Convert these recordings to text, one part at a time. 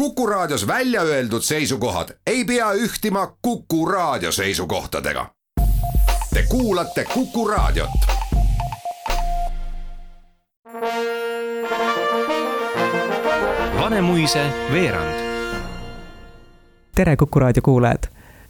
Kuku Raadios välja öeldud seisukohad ei pea ühtima Kuku Raadio seisukohtadega. Te kuulate Kuku Raadiot. Vanemuise veerand. tere, Kuku Raadio kuulajad.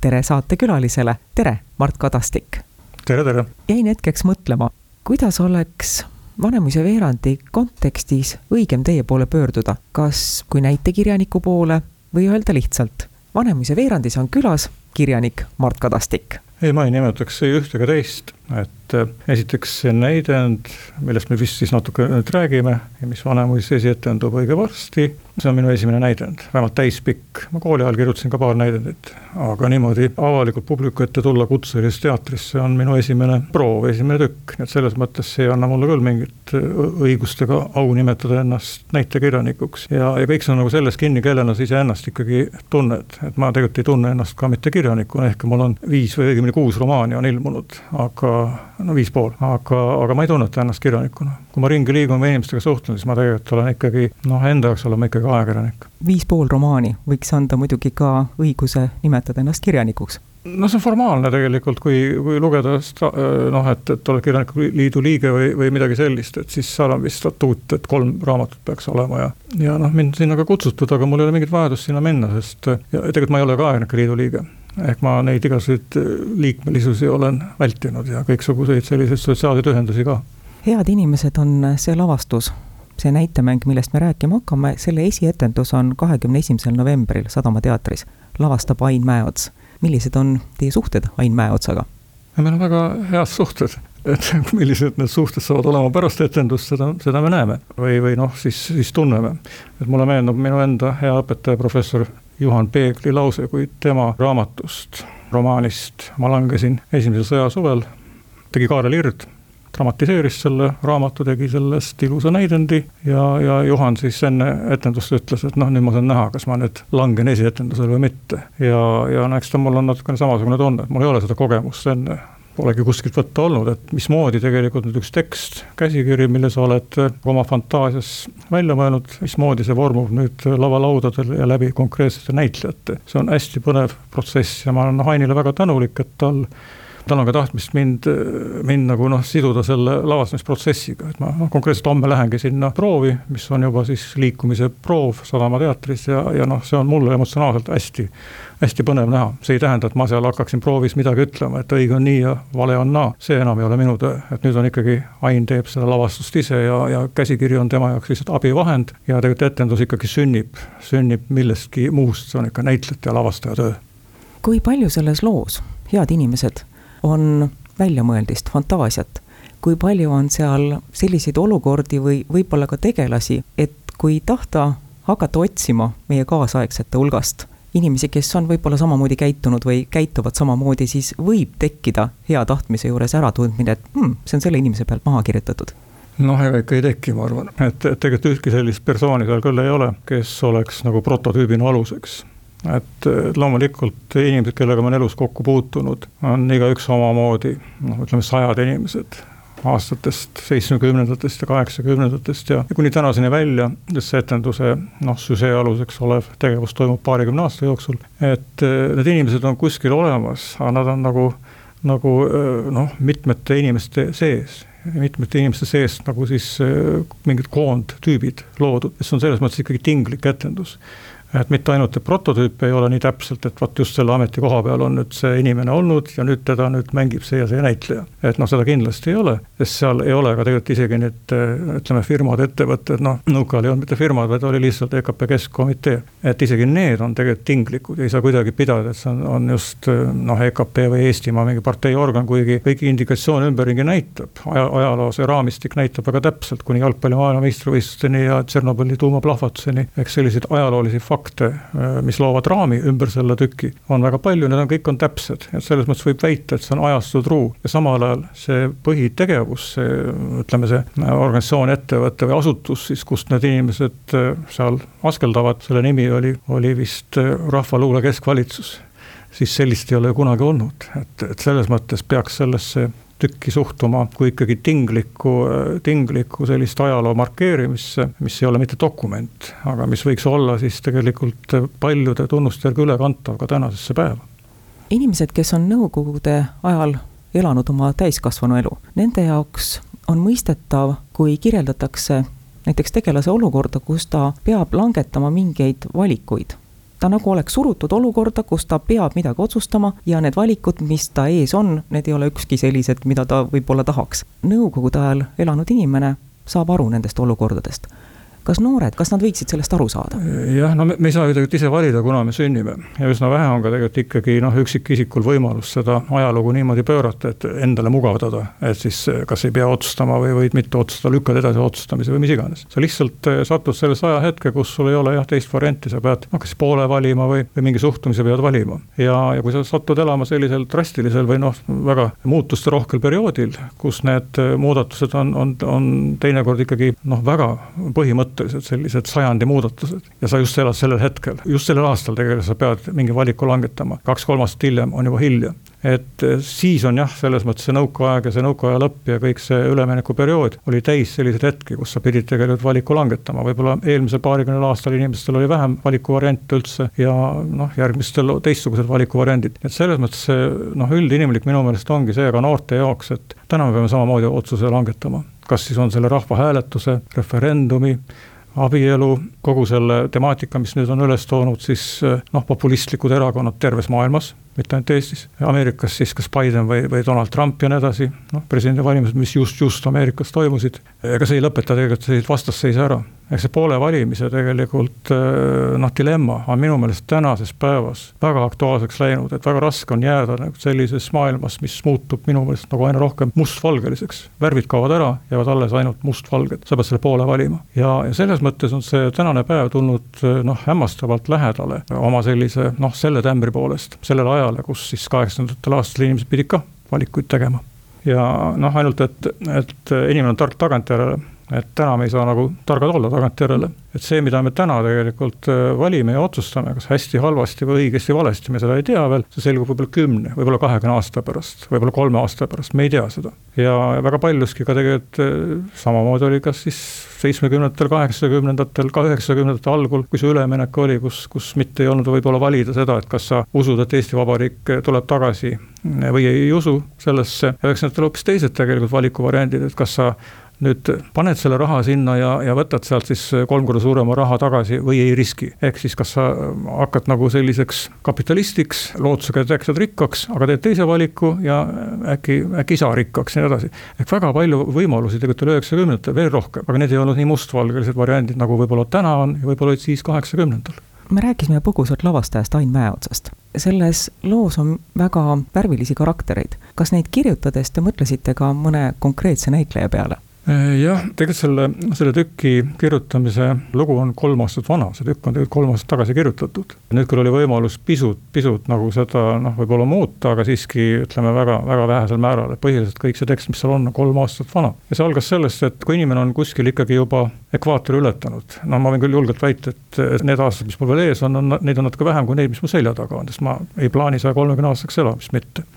tere saatekülalisele, tere, Mart Kadastik. tere, tere. jäin hetkeks mõtlema, kuidas oleks Vanemuise veerandi kontekstis õigem teie poole pöörduda, kas kui näitekirjaniku poole või öelda lihtsalt, Vanemuise veerandis on külas kirjanik Mart Kadastik? ei, ma ei nimetaks ei ühte ega teist, et äh, esiteks see näidend, millest me vist siis natuke nüüd räägime ja mis Vanemuise esietendub õige varsti, see on minu esimene näidend, vähemalt täispikk, ma kooli ajal kirjutasin ka paar näidendit, aga niimoodi avalikult publiku ette tulla kutselisest teatrisse on minu esimene proov, esimene tükk, nii et selles mõttes see ei anna mulle küll mingit õigust ega au nimetada ennast näitekirjanikuks. ja, ja kõik see on nagu selles kinni, kellena sa iseennast ikkagi tunned, et ma tegelikult ei tunne ennast ka mitte kirjanikuna, ehkki mul on viis või õigemini kuus romaani on ilmunud, aga no viis pool, aga, aga ma ei tunneta ennast kirjanikuna. kui ma ringi liigun või inimestega suhtlen, siis ma tegelikult olen ikkagi noh, enda jaoks olen ma ikkagi ajakirjanik. viis pool romaani võiks anda muidugi ka õiguse nimetada ennast kirjanikuks no see on formaalne tegelikult, kui, kui lugeda noh, et, et oled Kirjanike Liidu liige või, või midagi sellist, et siis seal on vist statuut, et kolm raamatut peaks olema ja ja noh, mind sinna ka kutsutud, aga mul ei ole mingit vajadust sinna minna, sest ja tegelikult ma ei ole ka Ajakirjanike Liidu liige ehk ma neid igasuguseid liikmelisusi olen vältinud ja kõiksuguseid selliseid sotsiaalseid ühendusi ka. head inimesed on see lavastus, see näitemäng, millest me rääkima hakkame, selle esietendus on kahekümne esimesel novembril Sadama teatris, lavastab Ain Mäeots. millised on teie suhted Ain Mäeotsaga? meil on väga head suhted, et millised need suhted saavad olema pärast etendust, seda, seda me näeme. või, või noh, siis, siis tunneme. et mulle meenub minu enda hea õpetaja, professor Juhan Peegli lause, kui tema raamatust, romaanist Ma langesin esimesel sõjasuvel, tegi Kaarel Hird, dramatiseeris selle raamatu, tegi sellest ilusa näidendi ja, ja Juhan siis enne etendust ütles, et noh, nüüd ma saan näha, kas ma nüüd langen esietendusele või mitte. ja, ja no eks ta mul on natukene samasugune tunne, et mul ei ole seda kogemust enne polegi kuskilt võtta olnud, et mismoodi tegelikult nüüd üks tekst, käsikiri, mille sa oled oma fantaasias välja mõelnud, mismoodi see vormub nüüd lavalaudadel ja läbi konkreetsete näitlejate. see on hästi põnev protsess ja ma olen Hainile väga tänulik, et tal tal on ka tahtmist mind, mind nagu noh, siduda selle lavastamisprotsessiga, et ma noh, konkreetselt homme lähengi sinna proovi, mis on juba siis liikumise proov Sadama teatris ja, ja noh, see on mulle emotsionaalselt hästi, hästi põnev näha. see ei tähenda, et ma seal hakkaksin proovis midagi ütlema, et õige on nii ja vale on naa, see enam ei ole minu töö, et nüüd on ikkagi, Ain teeb seda lavastust ise ja, ja käsikiri on tema jaoks lihtsalt abivahend ja tegelikult etendus ikkagi sünnib, sünnib millestki muust, see on ikka näitlejate ja lavastaja töö. kui palju selles loos, head inimesed on väljamõeldist, fantaasiat. kui palju on seal selliseid olukordi või võib-olla ka tegelasi, et kui tahta hakata otsima meie kaasaegsete hulgast inimesi, kes on võib-olla samamoodi käitunud või käituvad samamoodi, siis võib tekkida hea tahtmise juures äratundmine, et hmm, see on selle inimese pealt maha kirjutatud. Noh, ega ikka ei teki, ma arvan, et, et tegelikult ühtki sellist persooni seal küll ei ole, kes oleks nagu prototüübina aluseks et loomulikult inimesed, kellega ma olen elus kokku puutunud, on igaüks omamoodi, noh, ütleme sajad inimesed aastatest seitsmekümnendatest ja kaheksakümnendatest ja kuni tänaseni välja, sest see etenduse noh, süžee aluseks olev tegevus toimub paarikümne aasta jooksul, et eh, need inimesed on kuskil olemas, aga nad on nagu, nagu eh, noh, mitmete inimeste sees. Mitmete inimeste seest nagu siis eh, mingid koondtüübid loodud, see on selles mõttes ikkagi tinglik etendus et mitte ainult, prototüüp ei ole nii täpselt, et vot just selle ametikoha peal on nüüd see inimene olnud ja nüüd teda nüüd mängib see ja see näitleja. et noh, seda kindlasti ei ole, sest seal ei ole ka tegelikult isegi need ütleme, firmad, ettevõtted, noh, nõukaajal ei olnud mitte firmad, vaid oli lihtsalt EKP keskkomitee. et isegi need on tegelikult tinglikud ei saa kuidagi pidada, et see on, on just noh, EKP või Eestimaa mingi parteiorgan, kuigi kõiki indikatsioone ümberringi näitab, aja, ajaloo see raamistik näitab väga täpselt kuni jalgpalli maailmameistrivõistlusteni ja Tšernobõli tuumaplahvatuseni, ehk selliseid ajaloolisi fakte fakte, äh, mis loovad raami ümber selle tüki, on väga palju, need on, kõik on täpsed, et selles mõttes võib väita, et see on ajastu truu. Ja samal ajal see põhitegevus, see ütleme, see organisatsioon, ettevõte või asutus siis, kust need inimesed äh, seal askeldavad, selle nimi oli, oli vist äh, Rahvaluule Keskvalitsus. Siis sellist ei ole kunagi olnud, et, et selles mõttes peaks sellesse tükki suhtuma kui ikkagi tinglikku, tinglikku sellist ajaloo markeerimisse, mis ei ole mitte dokument, aga mis võiks olla siis tegelikult paljude tunnustega ülekantav ka tänasesse päeva. inimesed, kes on nõukogude ajal elanud oma täiskasvanu elu, nende jaoks on mõistetav, kui kirjeldatakse näiteks tegelase olukorda, kus ta peab langetama mingeid valikuid ta nagu oleks surutud olukorda, kus ta peab midagi otsustama ja need valikud, mis ta ees on, need ei ole ükski sellised, mida ta võib-olla tahaks. Nõukogude ajal elanud inimene saab aru nendest olukordadest kas noored, kas nad võiksid sellest aru saada? jah, no me, me ei saa ju tegelikult ise valida, kuna me sünnime ja üsna vähe on ka tegelikult ikkagi noh, üksikisikul võimalus seda ajalugu niimoodi pöörata, et endale mugavdada. et siis kas ei pea otsustama või võid mitte otsustada, lükkad edasi otsustamise või mis iganes. sa lihtsalt eh, satud sellesse ajahetke, kus sul ei ole jah, teist varianti, sa pead noh, kas poole valima või, või mingi suhtumise pead valima. ja, ja kui sa satud elama sellisel drastilisel või noh, väga muutusterohkel perioodil, kus need eh, muudatused on, on, on teinekord ikkagi noh, väga põhimõttelised põhimõtteliselt sellised sajandi muudatused. ja sa just elad sellel hetkel, just sellel aastal tegelikult sa pead mingi valiku langetama, kaks-kolm aastat hiljem on juba hilja et eh, siis on jah, selles mõttes see nõukaaeg ja see nõukaaja lõpp ja kõik see üleminekuperiood oli täis selliseid hetki, kus sa pidid tegelikult valiku langetama, võib-olla eelmisel paarikümnel aastal inimestel oli vähem valikuvariante üldse ja noh, järgmistel teistsugused valikuvariandid. et selles mõttes see noh, üldinimlik minu meelest ongi see ka noorte jaoks, et täna me peame samamoodi otsuse langetama. Kas siis on selle rahvahääletuse, referendumi, abielu, kogu selle temaatika, mis nüüd on üles toonud siis noh, populistlikud erakonnad terves maailmas, mitte ainult Eestis. Ameerikas siis kas Biden või, või Donald Trump ja nii edasi, noh, presidendivalimised, mis just, just Ameerikas toimusid. ega see ei lõpeta tegelikult selliseid vastasseise ära eks see poole valimise tegelikult äh, noh, dilemma on minu meelest tänases päevas väga aktuaalseks läinud, et väga raske on jääda nagu sellises maailmas, mis muutub minu meelest nagu aina rohkem mustvalgeliseks. värvid kaovad ära, jäävad alles ainult mustvalged, sa pead selle poole valima. ja, ja selles mõttes on see tänane päev tulnud äh, noh, hämmastavalt lähedale oma sellise noh, selle tämbri poolest, sellele ajale, kus siis kaheksakümnendatel aastatel inimesed pidid ka valikuid tegema. ja noh, ainult et, et inimene on tark tagantjärele et täna me ei saa nagu targad olla tagantjärele. et see, mida me täna tegelikult äh, valime ja otsustame, kas hästi, halvasti või õigesti, valesti, me seda ei tea veel, see selgub võib-olla kümne, võib-olla kahekümne aasta pärast, võib-olla kolme aasta pärast, me ei tea seda. ja väga paljuski ka tegelikult äh, samamoodi oli kas siis seitsmekümnendatel, kaheksakümnendatel, ka üheksakümnendate algul, kui see üleminek oli, kus, kus mitte ei olnud võib-olla valida seda, et kas sa usud, et Eesti Vabariik tuleb tagasi või ei usu sellesse, üheksandatel hoopis teised tegelikult valikuvariandid, et kas sa nüüd paned selle raha sinna ja, ja võtad sealt siis kolm korda suurema raha tagasi või ei riski. ehk siis, kas sa hakkad nagu selliseks kapitalistiks, lootusega, et äkki saad rikkaks, aga teed teise valiku ja äkki, äkki ei saa rikkaks ja nii edasi. ehk väga palju võimalusi tegelikult oli üheksakümnendatel, veel rohkem, aga need ei olnud nii mustvalgelised variandid, nagu võib-olla täna on ja võib-olla olid siis kaheksakümnendatel me rääkisime põgusalt lavastajast Ain Mäeotsast. selles loos on väga värvilisi karaktereid. kas neid kirjutades te mõtlesite ka mõne konkreetse näitleja peale? Äh, jah, tegelikult selle, selle tüki kirjutamise lugu on kolm aastat vana, see tükk on tegelikult kolm aastat tagasi kirjutatud. nüüd küll oli võimalus pisut, pisut nagu seda noh, võib-olla muuta, aga siiski ütleme väga, väga vähesel määral, et põhiliselt kõik see tekst, mis seal on, on kolm aastat vana. ja see algas sellest, et kui inimene on kuskil ikkagi juba ekvaatori ületanud, no ma võin küll julgelt väita, et need aastad, mis mul veel ees on, on, neid on natuke vähem kui neid, mis mul selja taga on, sest ma ei plaani saja kolmekümne aastaseks elamist mitte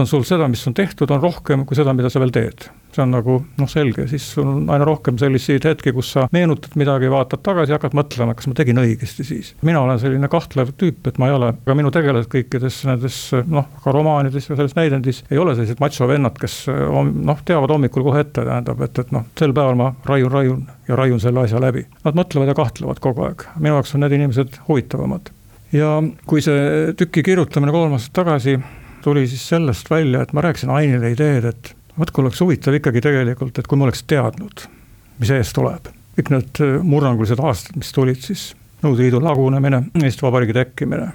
on sul seda, mis on tehtud, on rohkem kui seda, mida sa veel teed. see on nagu noh, selge, siis sul on aina rohkem selliseid hetki, kus sa meenutad midagi, vaatad tagasi, hakkad mõtlema, kas ma tegin õigesti siis. mina olen selline kahtlev tüüp, et ma ei ole, ka minu tegelased kõikides nendes noh, ka romaanides ja selles näidendis ei ole sellised macho vennad, kes noh, teavad hommikul kohe ette, tähendab, et, et noh, sel päeval ma raiun, raiun ja raiun selle asja läbi. Nad mõtlevad ja kahtlevad kogu aeg, minu jaoks on need inimesed huvitavamad ja kui see tüki kirjutamine kolm aastat tagasi tuli siis sellest välja, et ma rääkisin Ainile ideed, et vot kui oleks huvitav ikkagi tegelikult, et kui ma oleks teadnud, mis ees tuleb. kõik need murrangulised aastad, mis tulid siis, Nõukogude Liidu lagunemine, Eesti Vabariigi tekkimine,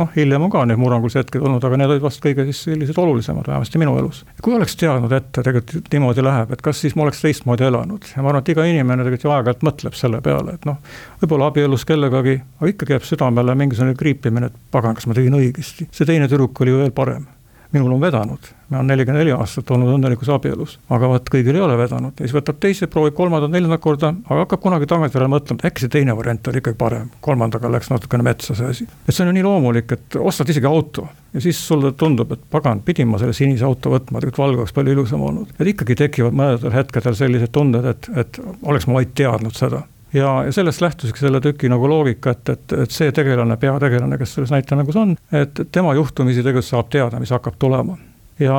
noh, hiljem on ka neid murrangulisi hetkeid olnud, aga need olid vast kõige siis sellised olulisemad, vähemasti minu elus. kui oleks teadnud ette, tegelikult niimoodi läheb, et kas siis ma oleks teistmoodi elanud? Ja ma arvan, et iga inimene tegelikult ju aeg-ajalt mõtleb selle peale, et noh, võib-olla abiellus kellegagi, aga ikkagi jääb südamele mingisugune kriipimine, et pagan, kas ma tegin õigesti, see teine tüdruk oli ju veel parem minul on vedanud, ma olen nelikümmend neli aastat olnud õnnelikus abielus, aga vot kõigil ei ole vedanud. Ja siis võtab teise, proovib kolmandat, neljandat korda, aga hakkab kunagi tagantjärele mõtlema, äkki see teine variant oli ikkagi parem, kolmandaga läks natukene metsa see asi. et see on ju nii loomulik, et ostad isegi auto. Ja siis sulle tundub, et pagan, pidin ma selle sinise auto võtma, tegelikult valge oleks palju ilusam olnud. et ikkagi tekivad mõnedel hetkedel sellised tunded, et, et oleks ma vaid teadnud seda ja, ja sellest lähtuski selle tüki nagu loogika, et, et, et see tegelane, peategelane, kes selles näitemängus on, et tema juhtumisi tegelikult saab teada, mis hakkab tulema. Ja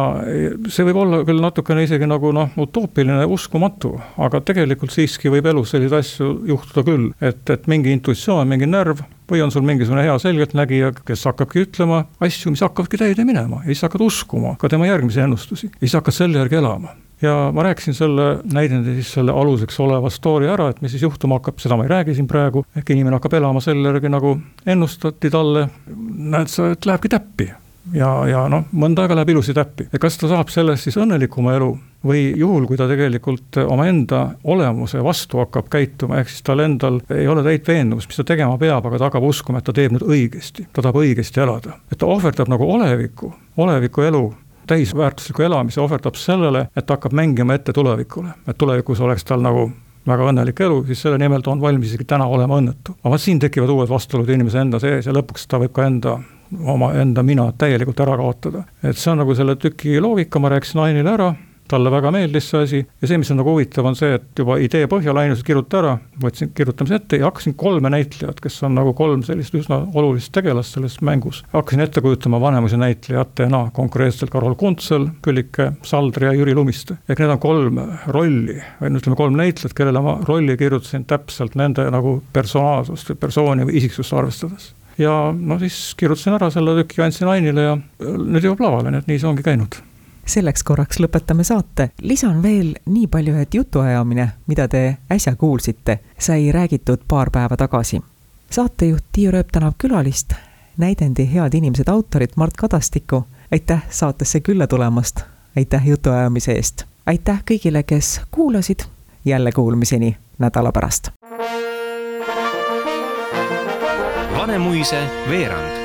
see võib olla küll natukene isegi nagu noh, utoopiline, uskumatu, aga tegelikult siiski võib elus selliseid asju juhtuda küll, et, et mingi intuitsioon, mingi närv või on sul mingisugune hea selgeltnägija, kes hakkabki ütlema asju, mis hakkavadki täide minema. Ja siis hakkad uskuma ka tema järgmisi ennustusi. Ja siis hakkad selle järgi elama ja ma rääkisin selle näidendi siis selle aluseks oleva story ära, et mis siis juhtuma hakkab, seda ma ei räägi siin praegu, ehk inimene hakkab elama selle järgi, nagu ennustati talle, näed sa, et lähebki täppi. ja, ja noh, mõnda aega läheb ilusti täppi. kas ta saab sellest siis õnnelikuma elu või juhul, kui ta tegelikult omaenda olemuse vastu hakkab käituma, ehk siis tal endal ei ole täit veendumust, mis ta tegema peab, aga ta hakkab uskuma, et ta teeb nüüd õigesti, ta tahab õigesti elada. et ta ohverdab nagu oleviku, oleviku elu täisväärtusliku elamise ohverdab sellele, et ta hakkab mängima ette tulevikule, et tulevikus oleks tal nagu väga õnnelik elu, siis selle nimel ta on valmis isegi täna olema õnnetu. aga vot siin tekivad uued vastuolud inimese enda sees ja lõpuks ta võib ka enda omaenda mina täielikult ära kaotada. et see on nagu selle tüki loogika, ma rääkisin Ainile ära talle väga meeldis see asi ja see, mis on nagu huvitav, on see, et juba idee põhjal ainuüksi kirjuta ära, võtsin kirjutamise ette ja hakkasin kolme näitlejat, kes on nagu kolm sellist üsna olulist tegelast selles mängus. hakkasin ette kujutama Vanemuise näitlejatena konkreetselt Karol Kuntsel, Küllike Saldri ja Jüri Lumiste. ehk need on kolm rolli või no ütleme, kolm näitlejat, kellele ma rolli kirjutasin täpselt nende nagu personaalsust, persooni või isiksust arvestades ja no siis kirjutasin ära selle tüki, andsin Ainile ja nüüd jõuab lavale, nii et nii see ongi käinud selleks korraks lõpetame saate. lisan veel nii palju, et jutuajamine, mida te äsja kuulsite, sai räägitud paar päeva tagasi. saatejuht Tiiu Rööp tänab külalist, näidendi Head inimesed autorit Mart Kadastikku. aitäh saatesse külla tulemast, aitäh jutuajamise eest, aitäh kõigile, kes kuulasid, jälle kuulmiseni nädala pärast. Vanemuise veerand